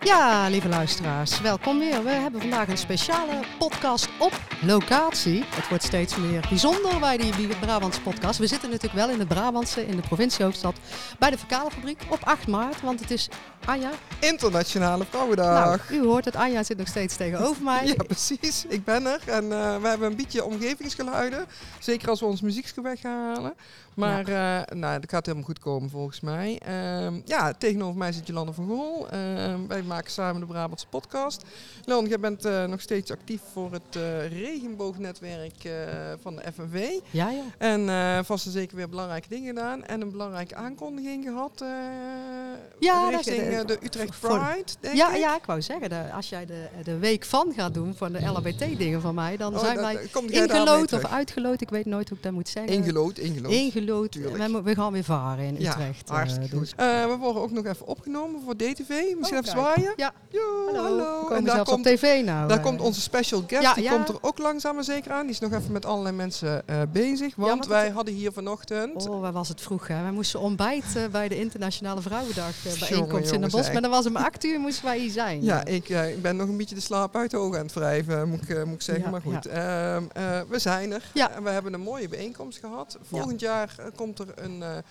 Ja, lieve luisteraars, welkom weer. We hebben vandaag een speciale podcast op locatie. Het wordt steeds meer bijzonder bij die Brabantse podcast. We zitten natuurlijk wel in het Brabantse, in de provinciehoofdstad, bij de Verkalenfabriek op 8 maart, want het is Anja. Internationale Vrouwendag. Nou, u hoort het, Anja zit nog steeds tegenover mij. Ja, precies. Ik ben er en uh, we hebben een beetje omgevingsgeluiden. Zeker als we ons muziekje weghalen. Maar ja. uh, nou, dat gaat helemaal goed komen volgens mij. Uh, ja, tegenover mij zit Jolanda van Gool. Ehm, wij maken samen de Brabantse podcast. Leon, jij bent uh, nog steeds actief voor het uh, regenboognetwerk van de FNV. Ja, ja. En vast en zeker weer belangrijke dingen gedaan. En een belangrijke aankondiging gehad ja, richting de, de, Utrecht Pride, denk ja, ik. Ja, ik wou zeggen, de, als jij de, de week van gaat doen van de LHBT-dingen van mij, dan oh, zijn wij ingelood of uitgeloot. Ik weet nooit hoe ik dat moet zeggen. Ingelood, ingelood. Ingelood. We, we, gaan weer varen in ja, Utrecht. hartstikke dus. goed. we worden ook nog even opgenomen voor DTV. Misschien oh, even zwaaien. Ja. Yo, hallo. hallo. We en daar komt, op tv nou. Daar uh, komt onze special guest, ja, die ja. komt er ook langzaam maar zeker aan. Die is nog even met allerlei mensen uh, bezig. Want ja, wij het... hadden hier vanochtend... Oh, waar was het vroeg hè? Wij moesten ontbijten bij de Internationale Vrouwendag bijeenkomst in de bos. Maar dan was om acht uur moesten wij hier zijn. Ja, ik, ik, ben nog een beetje de slaap uit de ogen aan het wrijven, moet ik, moet ik zeggen. maar goed, ehm, we zijn er. En we hebben een mooie bijeenkomst gehad. Volgend jaar komt er een...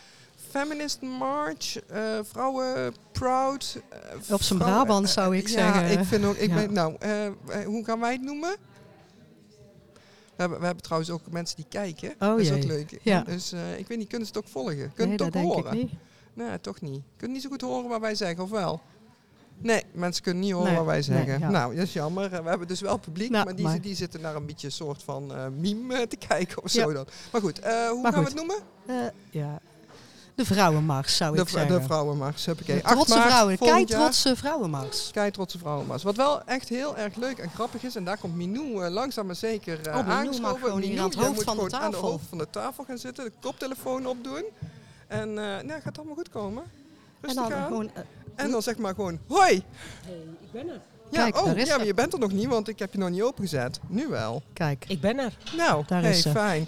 Feminist March, uh, Vrouwen Proud. Uh, Op zijn Brabant zou ik zeggen. Ja, ik vind ook. Ik ja. ben, nou, hoe gaan wij het noemen? We hebben, we hebben trouwens ook mensen die kijken. Oh, dat is jee. ook leuk. Ja. Dus ik weet niet, kunnen ze het ook volgen? Kunnen nee, het ook dat horen? Denk ik niet. Nee, toch niet. Kunnen niet zo goed horen wat wij zeggen, of wel? Nee, mensen kunnen niet horen nee, wat wij zeggen. Nee, ja. Nou, dat is jammer. We hebben dus wel publiek, nou, maar, die, maar, die zitten naar een beetje een soort van uh, meme te kijken of ja. zo dan. Maar goed, uh, hoe maar gaan goed. we het noemen? Uh, ja. De vrouwenmars zou de ik zeggen. De vrouwenmars, heb ik De trotse vrouwen, keitrotse vrouwenmars. Keitrotse vrouwenmars. Wat wel echt heel erg leuk en grappig is, en daar komt Minou langzaam maar zeker uh, oh, Minou mag gewoon hier aan het hoofd van de tafel. aan de hoofd van de tafel gaan zitten, de koptelefoon opdoen. En nou, gaat allemaal goed komen. Rustig en dan aan. Gewoon, en dan zeg maar gewoon, hoi! Hey, ik ben er. Ja, Kijk, oh, is ja, maar je bent er nog niet, want ik heb je nog niet opengezet. Nu wel. Kijk. Ik ben er. Nou, Daar hey, is ze. fijn.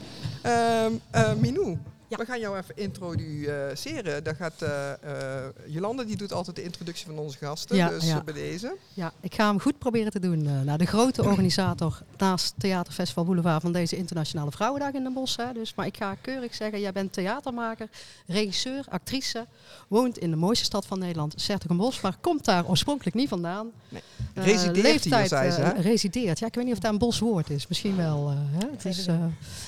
Um, uh, Minou, ja. we gaan jou even introduceren. Daar gaat uh, uh, Jolanda, die doet altijd de introductie van onze gasten. Ja, dus ja. bij deze. Ja, ik ga hem goed proberen te doen. Nou, de grote organisator naast Theaterfestival Boulevard van deze Internationale Vrouwendag in Den Bosch. Hè, dus, maar ik ga keurig zeggen, jij bent theatermaker, regisseur, actrice. Woont in de mooiste stad van Nederland, Sertogenbosch. Maar komt daar oorspronkelijk niet vandaan. Nee. Resideert hier, zei ze, hè? resideert. Ja, ik weet niet of dat een bos woord is. Misschien wel. hè? Het is,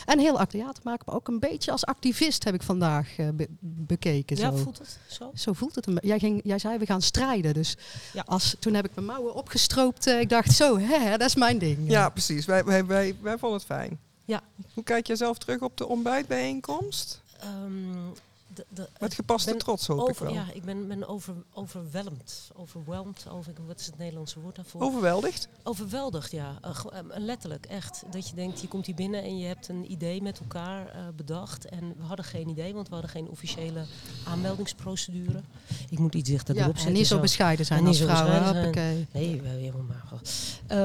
en heel actief theatermaker, maar ook een beetje als activist heb ik vandaag uh, be bekeken. Ja, zo. voelt het zo? Zo voelt het. Jij, ging, jij zei we gaan strijden. Dus ja. als, toen heb ik mijn mouwen opgestroopt. Uh, ik dacht zo, hè, dat is mijn ding. Ja, precies. Wij, wij, wij, wij vonden het fijn. Ja. Hoe kijk je zelf terug op de ontbijtbijeenkomst? Um, de, de, Met gepaste trots hoop over, ik wel. Ja, ik ben, ben over, overweldigd. Overwhelmed. Over, wat is het Nederlandse woord daarvoor? Overweldigd? Overweldigd, ja. Uh, letterlijk, echt. Dat je denkt, je komt hier binnen en je hebt een idee met elkaar uh, bedacht. En we hadden geen idee, want we hadden geen officiële aanmeldingsprocedure. Ik moet iets dichter ja, erop zetten. En niet zo, zo. bescheiden zijn als vrouwen. Zijn. Nee, we helemaal maar.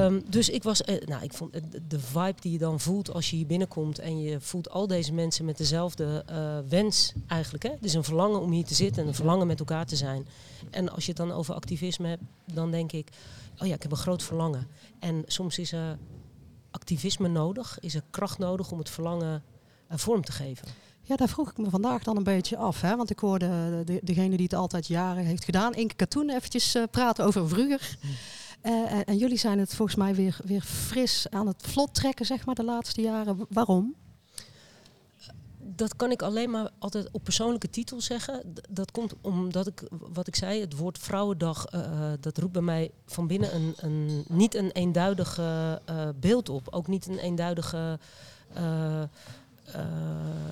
Um, dus ik was, uh, nou, ik vond de vibe die je dan voelt als je hier binnenkomt en je voelt al deze mensen met dezelfde wens eigenlijk. Hè? Dus een verlangen om hier te zitten en een verlangen met elkaar te zijn. En als je het dan over activisme hebt, dan denk ik, oh ja, ik heb een groot verlangen. En soms is er activisme nodig, is er kracht nodig om het verlangen uh, vorm te geven. Ja, daar vroeg ik me vandaag dan een beetje af. Hè? Want ik hoorde de, degene die het altijd jaren heeft gedaan, Inke Katoen, eventjes uh, praten over vroeger. Mm. Uh, en, en jullie zijn het volgens mij weer, weer fris aan het vlot trekken, zeg maar, de laatste jaren. Waarom? Dat kan ik alleen maar altijd op persoonlijke titel zeggen. Dat komt omdat ik, wat ik zei, het woord Vrouwendag, uh, dat roept bij mij van binnen een, een, niet een eenduidige uh, beeld op. Ook niet een eenduidige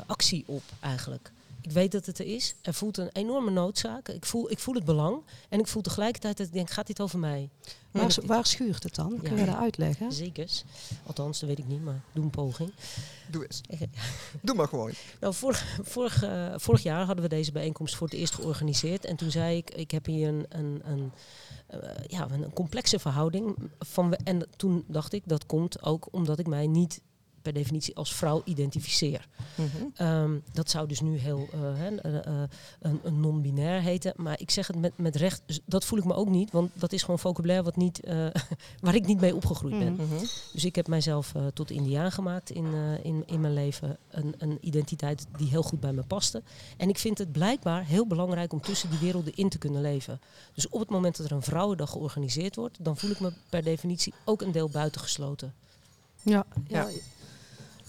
actie op eigenlijk. Ik weet dat het er is. Er voelt een enorme noodzaak. Ik voel, ik voel het belang. En ik voel tegelijkertijd dat ik denk, gaat dit over mij? Waar, waar schuurt het dan? Kun je Ja. dat uitleggen? Zekers. Althans, dat weet ik niet, maar doe een poging. Doe eens. Doe maar gewoon. Nou, vorig, vorig, eh, vorig jaar hadden we deze bijeenkomst voor het eerst georganiseerd. En toen zei ik, ik heb hier een, een, een, eh, ja, een complexe verhouding. Van, we- en toen dacht ik, dat komt ook omdat ik mij niet per definitie als vrouw identificeer. Mhm. Ehm, dat zou dus nu heel eh, hè, eh, eh, een, een non-binair heten. Maar ik zeg het met, met recht, z- dat voel ik me ook niet. Want dat is gewoon vocabulaire wat niet, eh, waar ik niet mee opgegroeid ben. Mhm. Mhm. Dus ik heb mijzelf eh, tot indiaan gemaakt in, eh, in, in mijn leven. Een, een identiteit die heel goed bij me paste. En ik vind het blijkbaar heel belangrijk om tussen die werelden in te kunnen leven. Dus op het moment dat er een Vrouwendag georganiseerd wordt, dan voel ik me per definitie ook een deel buitengesloten. Ja, Ja. ja.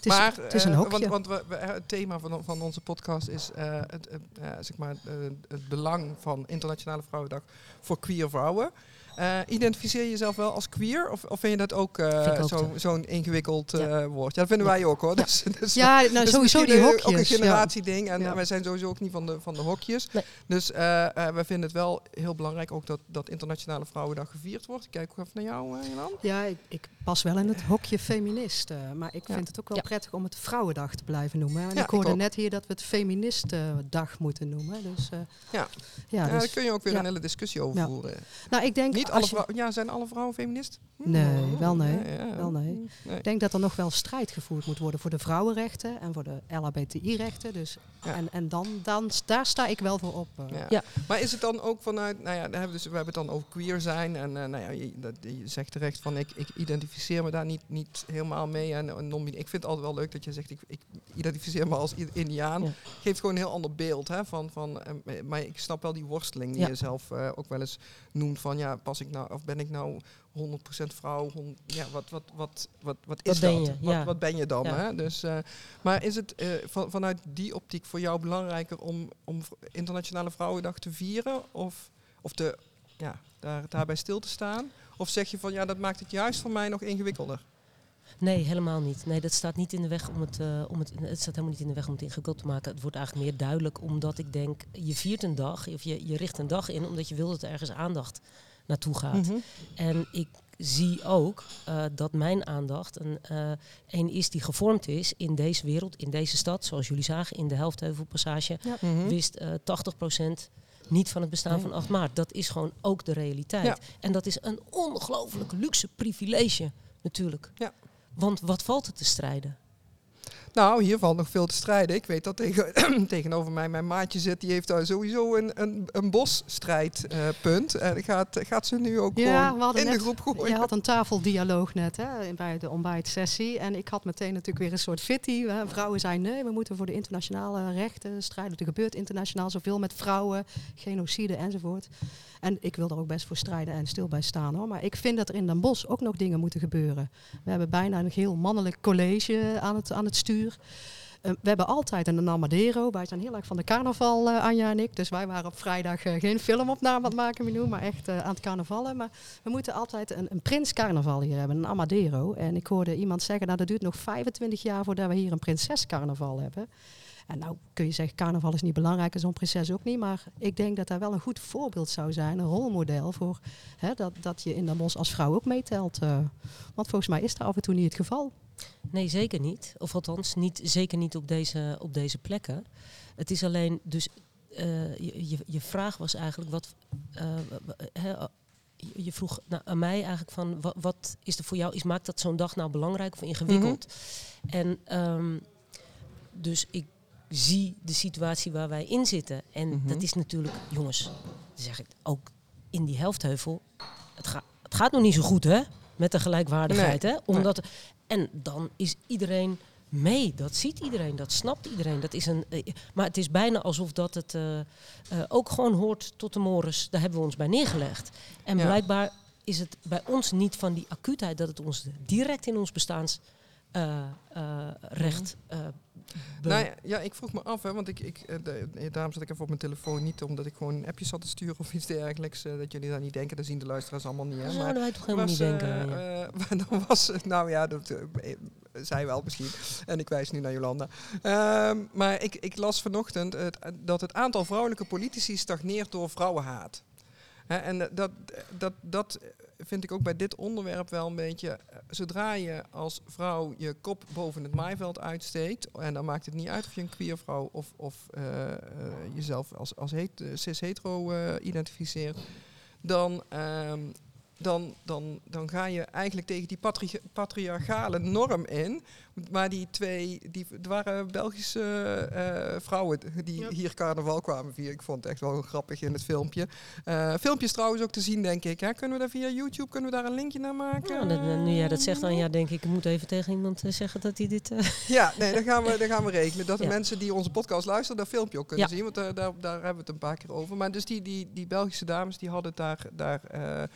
Het is, maar het is een eh, hokje. want, want we, we- het thema van, van onze podcast is eh, het, eh, eh, zeg maar, eh, het belang van Internationale Vrouwendag voor queer vrouwen. Eh, identificeer je jezelf wel als queer? Of, of vind je dat ook, eh, zo- zo'n ingewikkeld Ja. eh, woord? Ja, dat vinden Ja. wij ook hoor. Dus, dus, ja, nou dus sowieso die hokjes. Ook een ja. generatieding. En Ja. wij zijn sowieso ook niet van de, van de hokjes. Nee. Dus eh, eh, wij vinden het wel heel belangrijk ook dat, dat Internationale Vrouwendag gevierd wordt. Ik kijk ook even naar jou, Jan. Ja, ik, ik pas wel in het hokje feminist. maar ik Ja. vind het ook wel Ja. prettig om het Vrouwendag te blijven noemen. En Ja, ik hoorde ik net hier dat we het Feministendag moeten noemen. Dus, eh, Ja. ja, Ja, dus- daar kun je ook weer ja. een hele discussie over Ja. voeren. nou, ik denk, Niet alle vrouwen, ja, zijn alle vrouwen feminist? Nee, wel nee. ja. Wel nee. Nee. ik denk dat er nog wel strijd gevoerd moet worden voor de vrouwenrechten en voor de LHBTI-rechten. Dus, Ja. En, en dan, dan, daar sta ik wel voor op. eh. Ja. Ja. Maar is het dan ook vanuit, nou ja, daar hebben we, dus, we hebben het dan over queer zijn en eh, nou ja, je, dat, je zegt terecht van ik, ik identificeer me daar niet, niet helemaal mee en, en non Ik vind het altijd wel leuk dat je zegt ik, ik identificeer me als indiaan. Ja. Geeft gewoon een heel ander beeld, hè, van, van, eh, maar ik snap wel die worsteling die Ja. je zelf eh, ook wel eens noemt van ja, pas ik nou, of ben ik nou 100% vrouw, ja, wat, wat, wat, wat, wat is Wat dat? je? Wat, Ja. wat ben je dan? Ja. Hè? Dus, eh, maar is het eh, van, vanuit die optiek voor jou belangrijker om, om Internationale Vrouwendag te vieren? Of, of te, ja, daar, daarbij stil te staan? Of zeg je van ja, dat maakt het juist voor mij nog ingewikkelder? Nee, helemaal niet. Nee, dat staat niet in de weg om het, eh, om het. Het staat helemaal niet in de weg om het ingewikkeld te maken. Het wordt eigenlijk meer duidelijk omdat ik denk, je viert een dag, of je, je richt een dag in omdat je wil dat er ergens aandacht naartoe gaat. Mhm. En ik zie ook eh, dat mijn aandacht een, eh, een is die gevormd is in deze wereld, in deze stad. Zoals jullie zagen in de Helftheuvelpassage Mhm. wist eh 80% niet van het bestaan Nee. van 8 maart. Dat is gewoon ook de realiteit. Ja. En dat is een ongelooflijk luxe privilege natuurlijk. Ja. Want wat valt er te strijden? Nou, hier valt nog veel te strijden. Ik weet dat tegen, tegenover mij mijn maatje zit. Die heeft daar sowieso een, een, een bosstrijdpunt. en gaat, gaat ze nu ook Ja, gewoon in net- de groep gooien. Je had een tafeldialoog net hè, bij de ontbijtsessie. En ik had meteen natuurlijk weer een soort fitty. Hè. Vrouwen zijn nee, we moeten voor de internationale rechten strijden. Er gebeurt internationaal zoveel met vrouwen, genocide enzovoort. En ik wil er ook best voor strijden en stil bij staan hoor. Maar ik vind dat er in Den Bosch ook nog dingen moeten gebeuren. We hebben bijna een heel mannelijk college aan het, aan het stuur. Eh, we hebben altijd een Amadero. Wij zijn heel erg van de carnaval, eh, Anja en ik. Dus wij waren op vrijdag eh, geen filmopname aan het maken, maar echt eh, aan het carnavallen. Maar we moeten altijd een, een prins carnaval hier hebben, een Amadero. En ik hoorde iemand zeggen, nou dat duurt nog 25 jaar voordat we hier een prinses carnaval hebben. En nou kun je zeggen, carnaval is niet belangrijk en zo'n prinses ook niet. Maar ik denk dat dat wel een goed voorbeeld zou zijn, een rolmodel voor hè, dat, dat je in Den Bosch als vrouw ook meetelt. eh. want volgens mij is dat af en toe niet het geval. Nee, zeker niet. Of althans, niet, zeker niet op deze, op deze plekken. Het is alleen, dus eh, je, je, je vraag was eigenlijk wat. eh, je vroeg nou, aan mij eigenlijk van wat, wat is er voor jou, is, maakt dat zo'n dag nou belangrijk of ingewikkeld? En ehm, dus ik zie de situatie waar wij in zitten. En Mhm. dat is natuurlijk, jongens, dan zeg ik ook in die helftheuvel. Het, gaat het gaat nog niet zo goed, hè? Met de gelijkwaardigheid, hè? Omdat, En dan is iedereen mee. Dat ziet iedereen, dat snapt iedereen. Dat is een, eh, maar het is bijna alsof dat het eh, eh, ook gewoon hoort tot de mores. Daar hebben we ons bij neergelegd. En Ja. blijkbaar is het bij ons niet van die acuutheid dat het ons direct in ons bestaansrecht eh Nou ja, ja, ik vroeg me af, hè, want ik, ik, eh, de- eh, daarom zat ik even op mijn telefoon. Niet omdat ik gewoon appjes zat te sturen of iets dergelijks. eh, dat jullie daar niet denken, dat zien de luisteraars allemaal niet. Hè, dat maar zouden wij toch helemaal niet denken. eh, ja. eh, dan was nou ja, dat, eh, zij wel misschien. En ik wijs nu naar Jolanda. Ehm, maar ik, ik las vanochtend het, dat het aantal vrouwelijke politici stagneert door vrouwenhaat. Hè, en dat, dat, dat vind ik ook bij dit onderwerp wel een beetje. eh, Zodra je als vrouw je kop boven het maaiveld uitsteekt. En dan maakt het niet uit of je een queer vrouw of, of eh, eh, jezelf als, als het, cis-hetero identificeert. Dan, ehm, dan, dan, dan ga je eigenlijk tegen die patri- patriarchale norm in. Maar die twee, die, er waren Belgische eh, vrouwen die Ja. hier carnaval kwamen vieren. Ik vond het echt wel grappig in het filmpje. Eh filmpjes trouwens ook te zien, denk ik. Hè? Kunnen we daar via YouTube, kunnen we daar een linkje naar maken? Ja, dat, nu jij dat zegt, dan ja, denk ik, ik moet even tegen iemand eh, zeggen dat hij dit... eh, Ja, nee, dan gaan we, dan gaan we regelen. Dat de Ja. mensen die onze podcast luisteren, dat filmpje ook kunnen Ja. zien. Want daar, daar hebben we het een paar keer over. Maar dus die, die, die Belgische dames, die hadden het daar, daar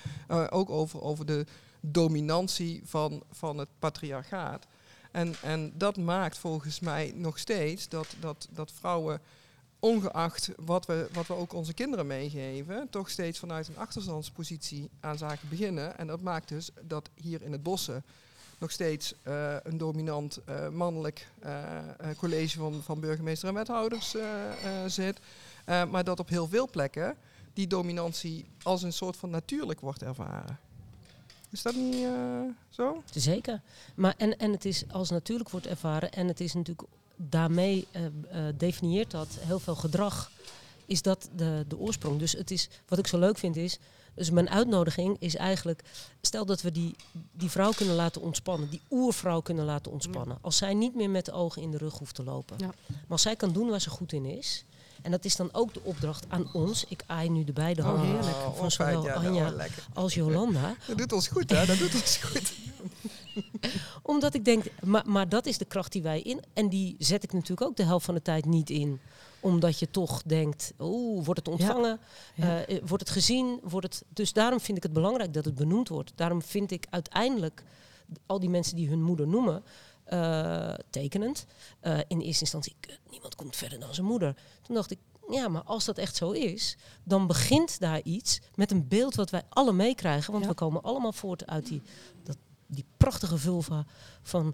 ook over, over de dominantie van, van het patriarchaat. En, en dat maakt volgens mij nog steeds dat, dat, dat vrouwen, ongeacht wat we, wat we ook onze kinderen meegeven, toch steeds vanuit een achterstandspositie aan zaken beginnen. En dat maakt dus dat hier in het bossen nog steeds eh, een dominant eh, mannelijk eh, college van, van burgemeester en wethouders zit. Maar dat op heel veel plekken die dominantie als een soort van natuurlijk wordt ervaren. Is dat niet eh, zo? Zeker. Maar en, en het is als natuurlijk wordt ervaren en het is natuurlijk daarmee eh, definieert dat heel veel gedrag. Is dat de, de oorsprong? Dus het is wat ik zo leuk vind is. Dus mijn uitnodiging is eigenlijk. Stel dat we die, die vrouw kunnen laten ontspannen. Die oervrouw kunnen laten ontspannen. Als zij niet meer met de ogen in de rug hoeft te lopen. Ja. Maar als zij kan doen waar ze goed in is. En dat is dan ook de opdracht aan ons. Ik aai nu de beide handen heerlijk. Oh, van fijn. zowel Ja, nou, Anja als Jolanda. Dat doet ons goed, hè? Dat doet ons goed. Omdat ik denk, maar, maar dat is de kracht die wij in. En die zet ik natuurlijk ook de helft van de tijd niet in. Omdat je toch denkt, oeh, wordt het ontvangen? Ja. Eh, eh, wordt het gezien? Wordt het, dus daarom vind ik het belangrijk dat het benoemd wordt. Daarom vind ik uiteindelijk al die mensen die hun moeder noemen, eh, tekenend. Eh, in eerste instantie, "Kut, niemand komt verder dan zijn moeder. Toen dacht ik, ja, maar als dat echt zo is, dan begint daar iets met een beeld wat wij alle meekrijgen. Want Ja. we komen allemaal voort uit die, dat, die prachtige vulva van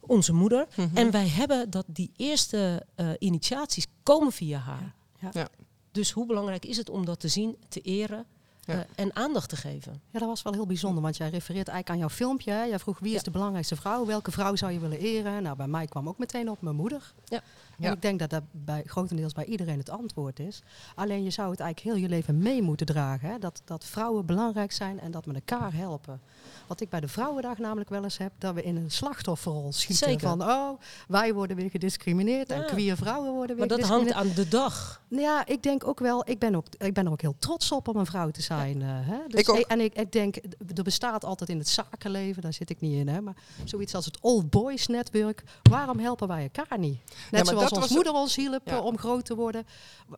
onze moeder. Mhm. En wij hebben dat die eerste eh, initiaties komen via haar. Ja. Ja. Dus hoe belangrijk is het om dat te zien, te eren Ja. eh, en aandacht te geven? Ja, dat was wel heel bijzonder, want jij refereert eigenlijk aan jouw filmpje. Hè? Jij vroeg wie is Ja. de belangrijkste vrouw? Welke vrouw zou je willen eren? Nou, bij mij kwam ook meteen op mijn moeder. Ja. En ik denk dat dat bij, grotendeels bij iedereen het antwoord is. Alleen je zou het eigenlijk heel je leven mee moeten dragen. Hè? Dat, dat vrouwen belangrijk zijn en dat we elkaar helpen. Wat ik bij de Vrouwendag namelijk wel eens heb, dat we in een slachtofferrol schieten. Zeker. Van, oh, wij worden weer gediscrimineerd en queer vrouwen worden weer Maar dat hangt aan de dag. Nou Ja, ik denk ook wel, ik ben, ook, ik ben er ook heel trots op om een vrouw te zijn. eh, hè? Dus Ik ook. en ik, ik denk, er bestaat altijd in het zakenleven, daar zit ik niet in, hè, maar zoiets als het Old Boys Network. Waarom helpen wij elkaar niet? Net maar zoals was- moeder ons hielp Ja. om groot te worden.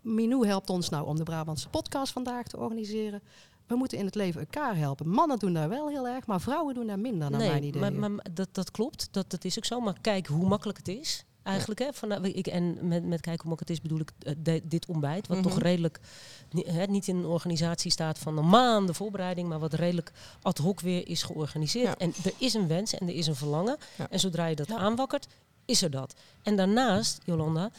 Minou helpt ons nou om de Brabantse podcast vandaag te organiseren. We moeten in het leven elkaar helpen. Mannen doen daar wel heel erg, maar vrouwen doen daar minder, naar mijn idee. maar, maar dat, dat klopt. Dat, dat is ook zo. Maar kijk hoe makkelijk het is. Eigenlijk, hè, van, nou, ik, en met, met kijken hoe het is bedoel ik eh, de- dit ontbijt. Wat Mhm. toch redelijk ni- hè, niet in een organisatie staat van een maanden voorbereiding. Maar wat redelijk ad hoc weer is georganiseerd. Ja. En er is een wens en er is een verlangen. Ja. En zodra je dat aanwakkert, is er dat. En daarnaast, Jolanda,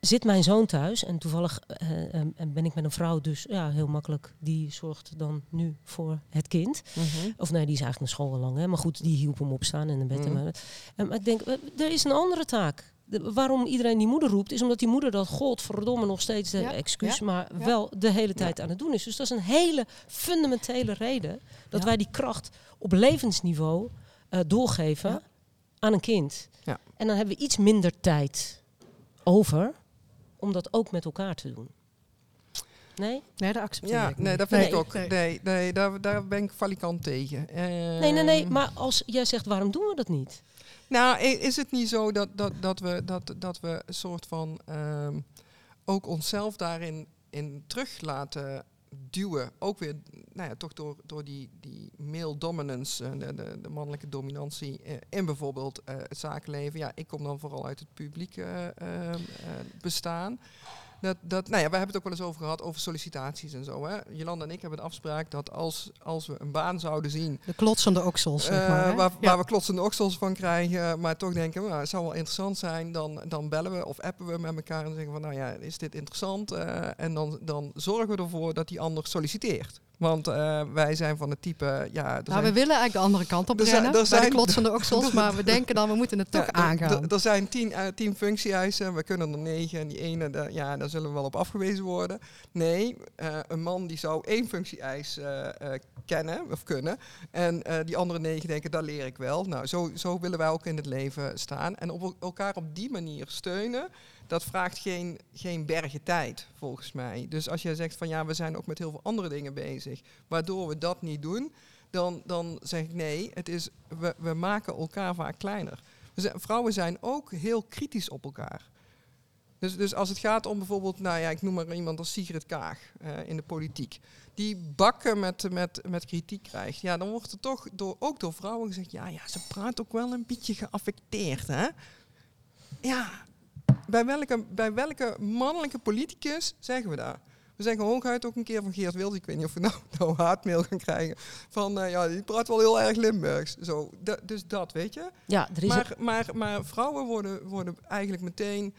zit mijn zoon thuis. En toevallig eh, ben ik met een vrouw dus ja, heel makkelijk. Die zorgt dan nu voor het kind. Mhm. Of nee, die is eigenlijk naar school al lang. Hè? Maar goed, die hielp hem opstaan en een bed. Mhm. en- En, maar ik denk, er is een andere taak. De- waarom iedereen die moeder roept, is omdat die moeder dat godverdomme nog steeds, de Ja, excuus, ja, maar ja. wel de hele tijd aan het doen is. Dus dat is een hele fundamentele reden dat wij die kracht op levensniveau doorgeven. Aan een kind. Ja. En dan hebben we iets minder tijd over om dat ook met elkaar te doen. Nee? Nee, dat accepteer Ja, ik nee, niet. dat vind Nee. ik ook. Nee. Nee, nee daar, daar ben ik valikant tegen. Nee, nee, nee. Ehm, Maar als jij zegt, waarom doen we dat niet? Nou, is het niet zo dat, dat, dat, we, dat, dat we een soort van ehm, ook onszelf daarin in terug laten duwen? Ook weer, nou ja, toch door, door die, die male dominance, eh, de, de, de mannelijke dominantie eh, in bijvoorbeeld eh, het zakenleven. Ja, ik kom dan vooral uit het publiek eh, bestaan. Dat, dat, nou ja, we hebben het ook wel eens over gehad, over sollicitaties en zo. Hè. Jolanda en ik hebben de afspraak dat als, als we een baan zouden zien... De klotsende oksels, zeg maar. waar, Ja. waar we klotsende oksels van krijgen, maar toch denken, nou, het zou wel interessant zijn, dan, dan bellen we of appen we met elkaar en zeggen van, nou ja, is dit interessant? En dan, dan zorgen we ervoor dat die ander solliciteert. Want eh, wij zijn van het type, ja... Nou, zijn- we willen eigenlijk de andere kant op Er zijn- er bij de zijn- klotsende oksels, maar we denken dan, we moeten het toch Ja, aangaan. Er, zijn tien, eh, tien functie-eisen, we kunnen er negen en die ene, daar- ja, daar zullen we wel op afgewezen worden. Nee, eh, een man die zou één functie-eis kennen of kunnen en die andere negen denken, dat leer ik wel. Nou, zo, zo willen wij ook in het leven staan en op el- elkaar op die manier steunen. Dat vraagt geen, geen bergen tijd, volgens mij. Dus als jij zegt van ja, we zijn ook met heel veel andere dingen bezig, waardoor we dat niet doen, dan, dan zeg ik nee, het is, we, we maken elkaar vaak kleiner. Vrouwen zijn ook heel kritisch op elkaar. Dus, dus als het gaat om bijvoorbeeld, nou ja, ik noem maar iemand als Sigrid Kaag eh, in de politiek. Die bakken met, met, met kritiek krijgt. Ja, dan wordt er toch door, ook door vrouwen gezegd, ja, ja, ze praat ook wel een beetje geaffecteerd, hè? Ja, bij welke, bij welke mannelijke politicus zeggen we dat? We zeggen hooguit ook een keer van Geert Wilders, ik weet niet of we nou, nou haatmail gaan krijgen, van eh, ja, die praat wel heel erg Limburgs. Zo, da- dus dat, weet je? Ja, er is Maar, maar, maar vrouwen worden, worden eigenlijk meteen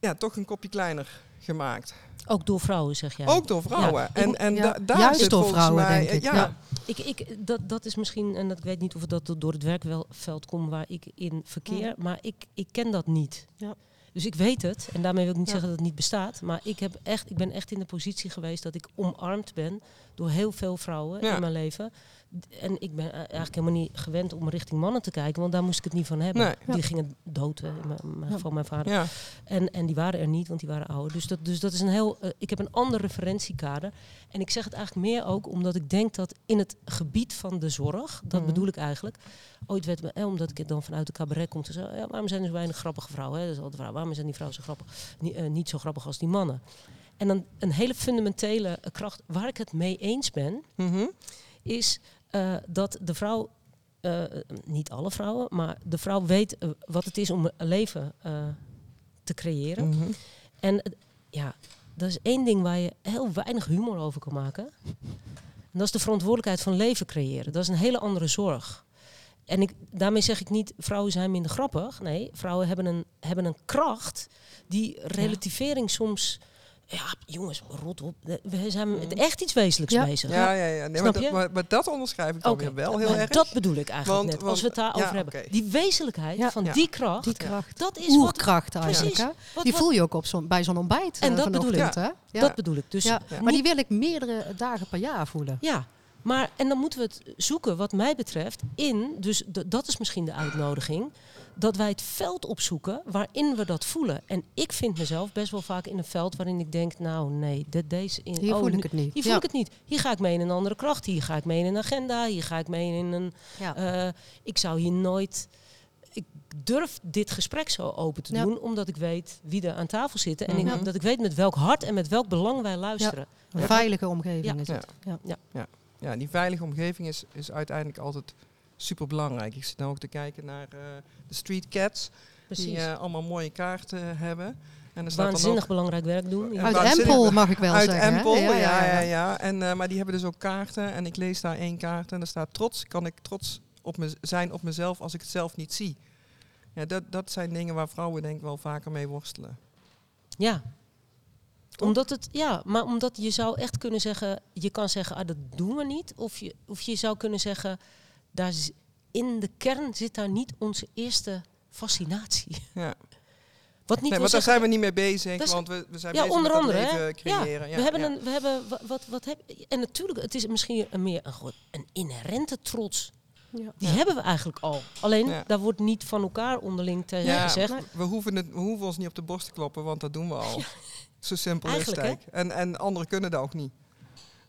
ja, toch een kopje kleiner gemaakt. ook door vrouwen, zeg jij. Ook door vrouwen. Ja, en en ja, da- daar juist zit door vrouwen, mij, denk ik. Ja, Ja. Ik, ik, dat, dat is misschien, en dat, ik weet niet of dat door het werkveld komt waar ik in verkeer, maar ik, ik ken dat niet. Ja. Dus ik weet het, en daarmee wil ik niet Ja. zeggen dat het niet bestaat, maar ik, heb echt, ik ben echt in de positie geweest dat ik omarmd ben door heel veel vrouwen Ja. in mijn leven. En ik ben eh, eigenlijk helemaal niet gewend om richting mannen te kijken, want daar moest ik het niet van hebben. Nee. Die gingen dood, in mijn- geval mijn vader. ja. En, en die waren er niet, want die waren ouder. Dus dat, dus dat is een heel. eh, ik heb een ander referentiekader. En ik zeg het eigenlijk meer ook omdat ik denk dat in het gebied van de zorg, dat Mhm. bedoel ik eigenlijk. Ooit werd me, eh, omdat ik het dan vanuit de cabaret komt te zeggen, ja, waarom zijn er zo weinig grappige vrouwen? Hè? Dat is altijd vraag, waarom zijn die vrouwen zo grappig? Niet, eh, niet zo grappig als die mannen. En dan een hele fundamentele kracht waar ik het mee eens ben, Mhm. is eh, dat de vrouw, eh, niet alle vrouwen, maar de vrouw weet eh, wat het is om een leven te creëren. Mhm. En ja, dat is één ding waar je heel weinig humor over kan maken. En dat is de verantwoordelijkheid van leven creëren. Dat is een hele andere zorg. En ik, daarmee zeg ik niet, vrouwen zijn minder grappig. Nee, vrouwen hebben een, hebben een kracht die relativering soms... Ja, jongens, rot op. We zijn met echt iets wezenlijks Ja. bezig. Ja, ja, ja. Nee, Snap maar, dat, je? maar, maar dat onderschrijf ik dan Oké, weer wel heel maar erg. dat bedoel ik eigenlijk Want- net, want- als we het daarover ja, hebben. Die wezenlijkheid Ja. van Ja. die kracht, Die kracht. dat is wat, Oerkracht eigenlijk. Precies. Hè? wat, Die voel je ook op zo'n bij zo'n ontbijt. En eh, dat bedoel ik. Hè? Ja. dat bedoel ik. Dus ja. Ja. Maar die wil ik meerdere dagen per jaar voelen. Ja, maar en dan moeten we het zoeken, wat mij betreft, in, dus dat is misschien de uitnodiging, dat wij het veld opzoeken waarin we dat voelen. En ik vind mezelf best wel vaak in een veld waarin ik denk, nou nee, de, deze... In, Hier oh, voel ik het niet. Hier voel ja. ik het niet. Hier ga ik mee in een andere kracht. Hier ga ik mee in een agenda. Hier ga ik mee in een... Ja. eh, ik zou hier nooit... Ik durf dit gesprek zo open te Ja. doen, omdat ik weet wie er aan tafel zitten. En Mhm. ik, dat ik weet met welk hart en met welk belang wij luisteren. Een veilige omgeving is het. Ja. Ja, die veilige omgeving is, is uiteindelijk altijd super belangrijk. Ik zit nou ook te kijken naar eh, de Street Cats, Precies. die eh, allemaal mooie kaarten hebben. En er staat dan Waanzinnig ook belangrijk werk doen. Ja. Uit. Empel mag ik wel uit zeggen. Empel, ja, ja, ja. En, eh, maar die hebben dus ook kaarten. En ik lees daar één kaart en er staat trots. Kan ik trots op me zijn op mezelf als ik het zelf niet zie? Ja, dat, dat zijn dingen waar vrouwen denk ik wel vaker mee worstelen. Ja. Toch? Omdat het, ja, maar omdat je zou echt kunnen zeggen, je kan zeggen, ah, dat doen we niet. Of je, of je zou kunnen zeggen, daar in de kern zit daar niet onze eerste fascinatie. Ja. Wat niet Nee, want daar zijn we niet mee bezig, Dat want we, we zijn Ja, bezig onder met andere, hè? creëren. Ja, we hebben ja. een, we hebben wat, wat, wat heb, en natuurlijk, het is misschien een meer een, een inherente trots. Ja. Die Ja. hebben we eigenlijk al. Alleen, Ja. daar wordt niet van elkaar onderling te Ja, gezegd. we, hoeven het, we hoeven ons niet op de borst te kloppen, want dat doen we al. Zo simpel is het. En, en anderen kunnen dat ook niet.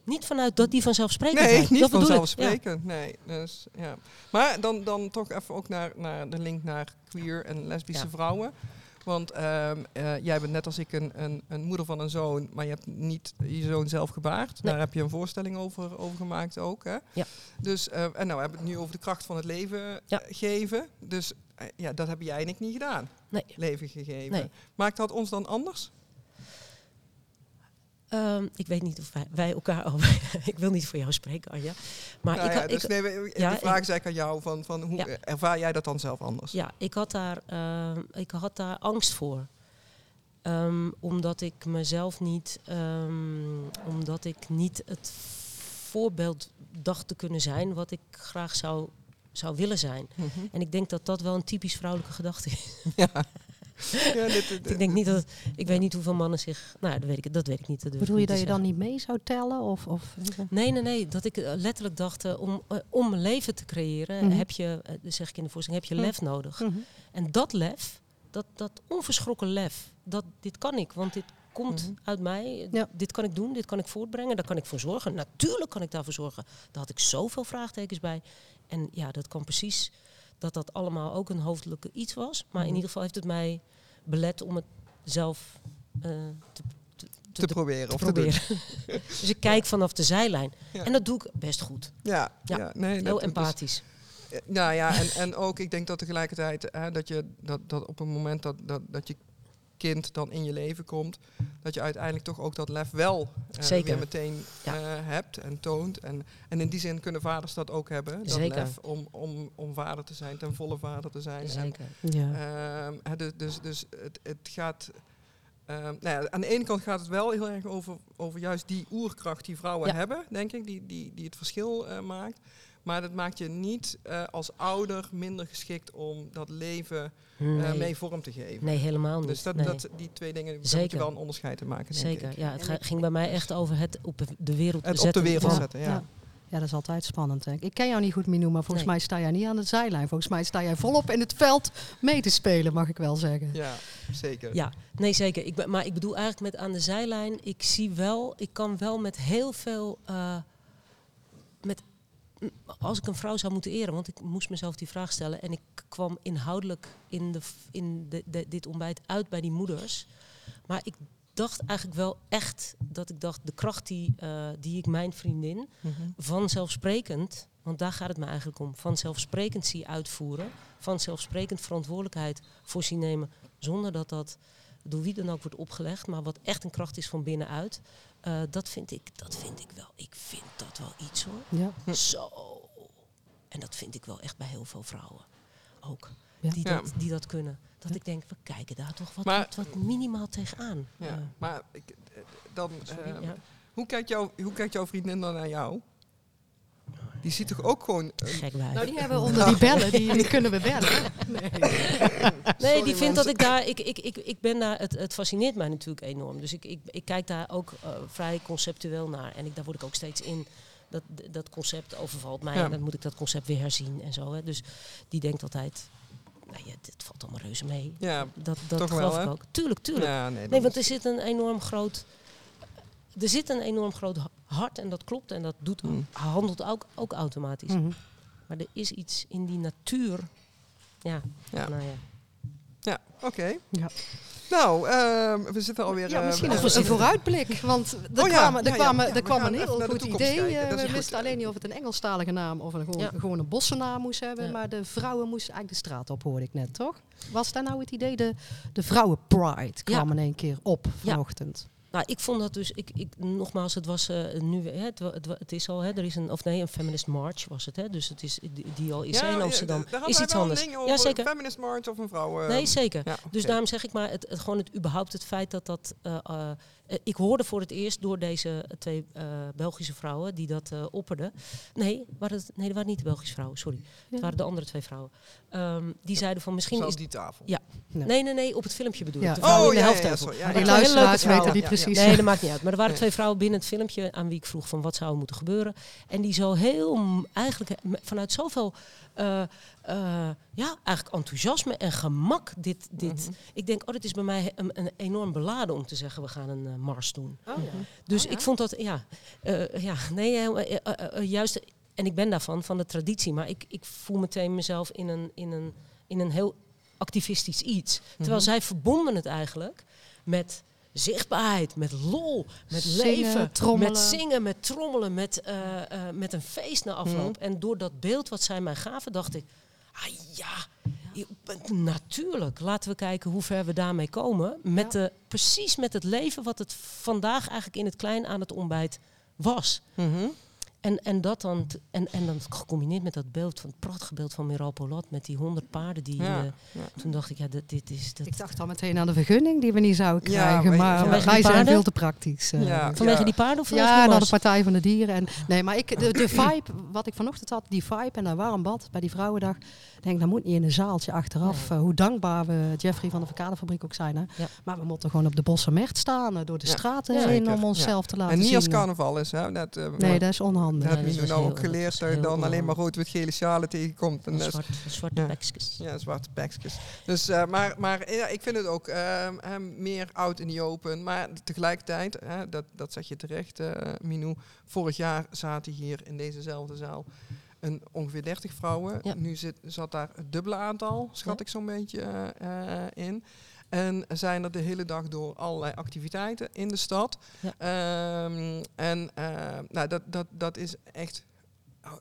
Niet vanuit dat die vanzelfsprekendheid. Nee, niet dat vanzelfsprekend. Nee, dus, ja. Maar dan, dan toch even ook naar, naar de link naar queer en lesbische Ja. vrouwen. Want ehm, eh, jij bent net als ik een, een, een moeder van een zoon, maar je hebt niet je zoon zelf gebaard. Nee. Daar heb je een voorstelling over, over gemaakt ook. Hè? Ja. Dus, eh, en nou we hebben het nu over de kracht van het leven Ja. geven. Dus eh, ja, dat heb jij en ik niet gedaan. Nee. Leven gegeven. Nee. Maakt dat ons dan anders? Ehm, ik weet niet of wij, wij elkaar over. ik wil niet voor jou spreken, Anja. Maar Nou ik, ja, had- dus ik, nee, we- ja, de vraag ik- is eigenlijk aan jou van, van hoe Ja. ervaar jij dat dan zelf anders? ja, ik had daar, ehm, ik had daar angst voor. Ehm, omdat ik mezelf niet, omdat ik niet het voorbeeld dacht te kunnen zijn wat ik graag zou, zou willen zijn. Mhm. En ik denk dat dat wel een typisch vrouwelijke gedachte is. Ja. Ja, dit- dit- ik denk niet dat, ik weet niet hoeveel mannen zich, nou dat weet ik, dat weet ik niet. dat Bedoel je dat je zeggen. dan niet mee zou tellen? Of, of, Nee, nee, nee. Dat ik eh, letterlijk dacht, eh, om, eh, om een leven te creëren, Mhm. heb je, zeg ik in de voorstelling, heb je Mhm. lef nodig. Mhm. En dat lef, dat, dat onverschrokken lef, dat, dit kan ik, want dit komt uit mij. Ja. Dit kan ik doen, dit kan ik voortbrengen, daar kan ik voor zorgen. Natuurlijk kan ik daarvoor zorgen. Daar had ik zoveel vraagtekens bij. En ja, dat kan precies, dat dat allemaal ook een hoofdelijke iets was. Maar in Mhm. ieder geval heeft het mij belet om het zelf eh, te, te, te proberen of te proberen. dus ik kijk vanaf de zijlijn. Ja. En dat doe ik best goed. Ja, ja. Ja, nee, Heel dat- empathisch. Eh, Nou ja, en, en ook ik denk dat tegelijkertijd hè, dat je dat, dat op het moment dat, dat, dat je kind dan in je leven komt, dat je uiteindelijk toch ook dat lef wel eh, Zeker. weer meteen Ja. eh, hebt en toont. En, en in die zin kunnen vaders dat ook hebben, dat Zeker. lef om, om, om vader te zijn, ten volle vader te zijn. En, Zeker. Ja. Ehm, hè, dus dus, dus het, het gaat. ehm, nou ja, aan de ene kant gaat het wel heel erg over, over juist die oerkracht die vrouwen Ja. hebben, denk ik, die, die, die het verschil eh, maakt. Maar dat maakt je niet eh, als ouder minder geschikt om dat leven eh, Nee, mee vorm te geven. nee helemaal niet. Dus dat, Nee. dat, die twee dingen, daar moet Zeker. je wel een onderscheid te maken, denk Zeker, ik. ja. Het ga- ging bij mij echt over het op de wereld Het op zetten de wereld van- zetten, ja. Ja. Ja, dat is altijd spannend. Denk ik. ken jou niet goed, Minou, maar volgens Nee. mij sta jij niet aan de zijlijn. Volgens mij sta jij volop in het veld mee te spelen, mag ik wel zeggen. Ja, zeker. Ja, nee zeker. Ik ben, maar ik bedoel eigenlijk met aan de zijlijn, ik zie wel, ik kan wel met heel veel, eh, met, als ik een vrouw zou moeten eren, want ik moest mezelf die vraag stellen en ik kwam inhoudelijk in, de, in de, de- dit ontbijt uit bij die moeders. Maar ik dacht eigenlijk wel echt dat ik dacht, de kracht die, eh, die ik mijn vriendin Mhm. vanzelfsprekend, want daar gaat het me eigenlijk om, vanzelfsprekend zie uitvoeren, vanzelfsprekend verantwoordelijkheid voor zien nemen, zonder dat dat door wie dan ook wordt opgelegd, maar wat echt een kracht is van binnenuit, eh, dat, vind ik, dat vind ik wel. Ik vind dat wel iets hoor. Ja. Hm. Zo. En dat vind ik wel echt bij heel veel vrouwen ook. Ja. Die, dat, die dat kunnen. Dat Ja. ik denk, we kijken daar toch wat, Maar- wat, minimaal tegenaan. Ja. Maar ik, eh, dan, sorry, ehm, ja. hoe, kijkt jouw, hoe kijkt jouw vriendin dan naar jou? Die ziet toch ook gewoon... een- Gek. Nou, die hebben we onder die bellen, die, die kunnen we bellen. Nee. Nee, Sorry, die vindt mensen. dat ik daar. Ik, ik, ik, ik ben daar. Het, het fascineert mij natuurlijk enorm. Dus ik, ik, ik kijk daar ook eh, vrij conceptueel naar. En ik, daar word ik ook steeds in. Dat, dat concept overvalt mij. Ja. En dan moet ik dat concept weer herzien en zo. Hè. Dus die denkt altijd. Nou ja, dit valt allemaal reuze mee. ja, Dat, dat Toch wel, geloof hè? ik ook. Tuurlijk, tuurlijk. ja, nee. want er zit een enorm groot. Er zit een enorm groot hart en dat klopt en dat doet, Mm. handelt ook, ook automatisch. Mhm. Maar er is iets in die natuur. Ja, Ja. nou ja. Ja, oké. Ja. Nou, ehm, we zitten alweer... Ja, eh, misschien we een, vooruitblik. Want er Oh ja, kwamen, er kwamen, ja, er kwam een heel goed idee. Eh, we wisten alleen niet of het een Engelstalige naam of een, gewoon, een bossennaam moest hebben. Ja. Maar de vrouwen moesten eigenlijk de straat op, hoorde ik net, toch? Was daar nou het idee? De, de vrouwenpride kwam in één keer op Ja. vanochtend. Nou, ik vond dat dus, ik, ik, nogmaals, het was eh, nu, hè, het, het, is al, hè, er is een, of nee, een feminist march was het, hè, dus het is, die, die al is hè, in ja, Amsterdam, hadden is iets anders. Een Ja, over zeker. Feminist march of een vrouw. eh, Nee, zeker. Ja, Dus daarom zeg ik maar, het, het, gewoon het, überhaupt het feit dat dat, eh, eh, eh, ik hoorde voor het eerst door deze twee eh, Belgische vrouwen die dat eh opperden. Nee, waren het, nee, dat waren niet de Belgische vrouwen, sorry. Het waren de andere twee vrouwen. Ehm, die zeiden van misschien Zoals is... die tafel. Ja. Nee. Nee, nee, nee, op het filmpje bedoel ik. Ja. De Oh, in de ja, ja, sorry. Die Twee hele leuke luisteraars weten die precies. Nee, dat maakt niet uit. Maar er waren Nee. twee vrouwen binnen het filmpje aan wie ik vroeg van wat zou er moeten gebeuren. En die zo heel eigenlijk vanuit zoveel eh, eh, ja, eigenlijk enthousiasme en gemak dit. dit. Mhm. Ik denk, oh, dit is bij mij een, een enorm beladen om te zeggen we gaan een eh, mars doen. Oh, Dus Oh, ja? ik vond dat, ja, eh, ja nee, juist, en ik ben daarvan, van de traditie, maar ik, ik voel meteen mezelf in een, in een, in een heel activistisch iets. Terwijl Mhm. zij verbonden het eigenlijk met zichtbaarheid, met lol, met Zingen, leven, trommelen. met zingen, met trommelen, met, eh, eh, met een feest na afloop. Mhm. En door dat beeld wat zij mij gaven, dacht ik, ah ja, Natuurlijk. Laten we kijken hoe ver we daarmee komen. Met Ja. de, precies met het leven wat het vandaag eigenlijk in het klein aan het ontbijt was. Mhm. En, en dat dan, en, en dan gecombineerd met dat beeld, van het prachtige beeld van Miral Polat met die honderd paarden die. Ja, eh, ja. toen dacht ik, ja, dit, dit is. Dat, Ik dacht al meteen aan de vergunning die we niet zouden Ja, krijgen. maar- wij zijn veel te praktisch. eh. Ja. vanwege die paarden of vanwege Ja, naar de? Partij van de Dieren. En, nee, maar ik, de, de vibe, wat ik vanochtend had, die vibe en dat warm bad bij die Vrouwendag. Ik denk, dat moet niet in een zaaltje achteraf. Eh, hoe dankbaar we Jeffrey van de Verkaderfabriek ook zijn. Hè? Ja. Maar we moeten gewoon op de Bossenmerkt staan, door de Ja, straten Ja, heen, zeker. om onszelf te laten En niet zien. als carnaval is, hè? Dat, Nee, dat is onhandig. Dat Nee, heb dat je is nou ook geleerd dat je dan alleen maar onhandig. rood-wit-gele sjalen tegenkomt. En zwart, zwarte Ja. bekjes. Ja, zwarte pakjes. Dus, eh, maar maar ja, ik vind het ook ehm, ehm, meer oud in die open. Maar tegelijkertijd, dat, dat zeg je terecht, eh Minou. Vorig jaar zaten hier in dezezelfde zaal een, ongeveer 30 vrouwen. Ja. Nu zit, zat daar het dubbele aantal, schat ik zo'n beetje eh, in. En zijn er de hele dag door allerlei activiteiten in de stad. Ja. Ehm, en eh, nou, dat, dat, dat is echt oh,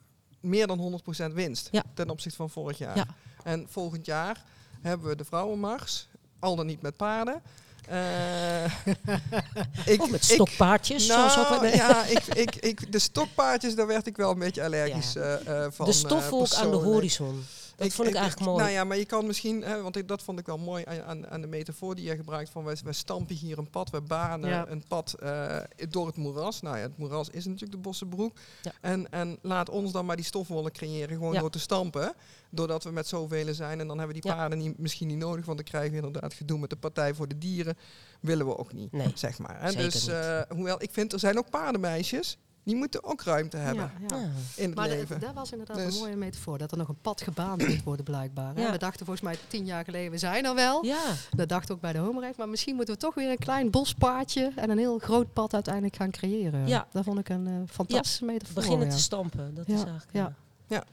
meer dan 100% winst Ja. ten opzichte van vorig jaar. Ja. En volgend jaar hebben we de vrouwenmars, al dan niet met paarden. Eh, ik, Of met ik- stokpaardjes. nou, zoals ook, nee. ja, ik, ik, ik, de stokpaardjes, daar werd ik wel een beetje allergisch Ja. eh, van. de stofwolk aan de horizon. Dat vond ik, eigenlijk mooi. Nou ja, maar je kan misschien, hè, want ik, dat vond ik wel mooi aan, aan, de metafoor die je gebruikt van wij, wij stampen hier een pad, we banen Ja. een pad eh, door het moeras. Nou ja, het moeras is natuurlijk de Bossenbroek. Ja. En, en laat ons dan maar die stofwollen creëren, gewoon Ja. door te stampen. Doordat we met zoveel zijn en dan hebben we die paarden niet, misschien niet nodig, want dan krijgen we inderdaad gedoe met de Partij voor de Dieren. Willen we ook niet, Nee, zeg maar. Dus eh, hoewel ik vind, er zijn ook paardenmeisjes, die moeten ook ruimte hebben Ja, ja. Ja. in het Maar leven. dat was inderdaad Dus- een mooie metafoor. Dat er nog een pad gebaand moet worden blijkbaar. Ja. We dachten volgens mij tien jaar geleden, we zijn er wel. ja. Dat dacht ook bij de homerijk. Maar misschien moeten we toch weer een klein bospaadje en een heel groot pad uiteindelijk gaan creëren. Ja. Dat vond ik een eh, fantastische metafoor. beginnen ja. te stampen. Dat Ja, is eigenlijk... ja. ja.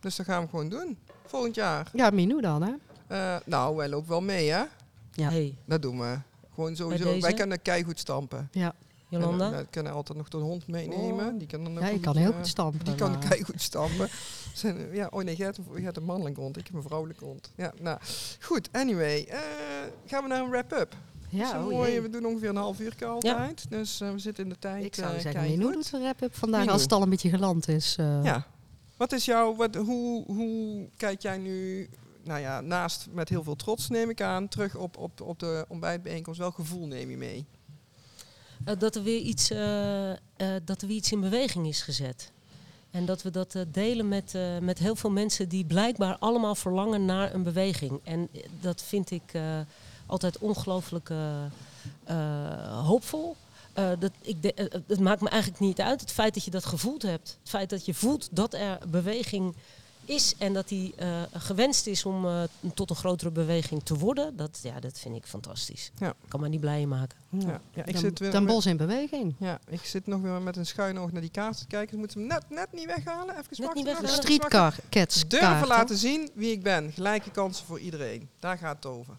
Dus dat gaan we gewoon doen. Volgend jaar. Ja, Minou dan, hè? Eh, nou, wij lopen wel mee, hè? Ja. Hey, Dat doen we. Gewoon sowieso. Wij kunnen keigoed stampen. Ja, Jolanda? Eh, we kunnen altijd nog de hond meenemen. Oh. Die kan dan ook ja kan heel eh, goed stampen. Die kan maar- keigoed stampen. Zijn, ja, oh nee, jij hebt, een- jij hebt een mannelijke hond. Ik heb een vrouwelijke hond. Ja, nou, goed. Anyway, eh, gaan we naar een wrap-up. Ja, oh mooi, we doen ongeveer een half uur altijd. Dus eh, we zitten in de tijd. Ik zou eh, zeggen. Minou doet een wrap-up vandaag als het al een beetje geland is. eh. Ja. Wat is jouw, wat, hoe, hoe kijk jij nu, nou ja, naast met heel veel trots neem ik aan, terug op, op, op de ontbijtbijeenkomst? Welk gevoel neem je mee? Eh, dat, er weer iets, eh, eh, dat er weer iets in beweging is gezet. En dat we dat delen met, met heel veel mensen die blijkbaar allemaal verlangen naar een beweging. En dat vind ik altijd ongelooflijk hoopvol. Eh, dat, ik het maakt me eigenlijk niet uit. Het feit dat je dat gevoeld hebt. Het feit dat je voelt dat er beweging is en dat die eh, gewenst is om eh, tot een grotere beweging te worden. Dat, ja, dat vind ik fantastisch. Ja. Kan me niet blijer maken. Ja, ja, ik Den- zit weer met- Bosch in beweging. Ja, ik zit nog weer met een schuin oog naar die kaart te kijken. Dus moeten hem net, net niet weghalen. Even niet wachten. weghalen. streetcar cats Durven kaart, laten zien wie ik ben. Gelijke kansen voor iedereen. Daar gaat het over.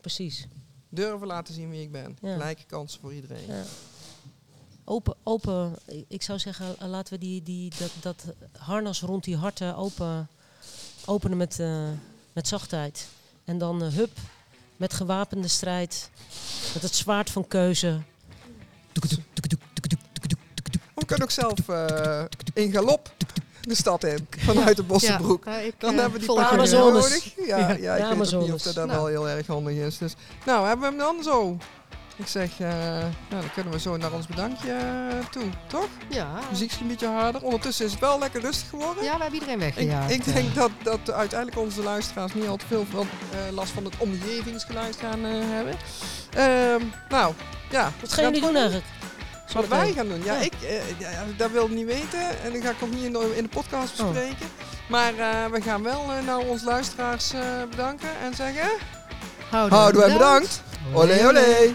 Precies. Durven laten zien wie ik ben. Ja. Gelijke kansen voor iedereen. Ja. Open, open. Ik- zou zeggen, eh, laten we die, die, dat, dat harnas rond die harten open, openen met, eh, met zachtheid. En dan eh, hup, met gewapende strijd, met het zwaard van keuze. We kunnen ook zelf eh, in galop de stad in. Vanuit de Bossenbroek. Ja, ik, Dan eh, hebben we die paarden nodig. Ja, ja, Ja, ik weet ook niet of dat, dat Nou. wel heel erg handig is. Dus, nou, hebben we hem dan zo. Ik zeg, eh, nou, dan kunnen we zo naar ons bedankje eh, toe, toch? Ja. Muziek is een beetje harder. Ondertussen is het wel lekker rustig geworden. ja, we hebben iedereen Ik, weggejaagd. ik denk dat, dat uiteindelijk onze luisteraars niet al te veel van, eh, last van het omgevingsgeluid gaan eh, hebben. Ehm, nou, ja. Wat gaan jullie doen eigenlijk? Wat wij gaan doen? Ja, Ja. ik eh, ja, dat wil ik niet weten. En dat ga ik ook niet in de, in de podcast Oh. bespreken. Maar eh, we gaan wel eh, nou onze luisteraars eh, bedanken en zeggen... Houden Houden wij bedankt. Olé, olé.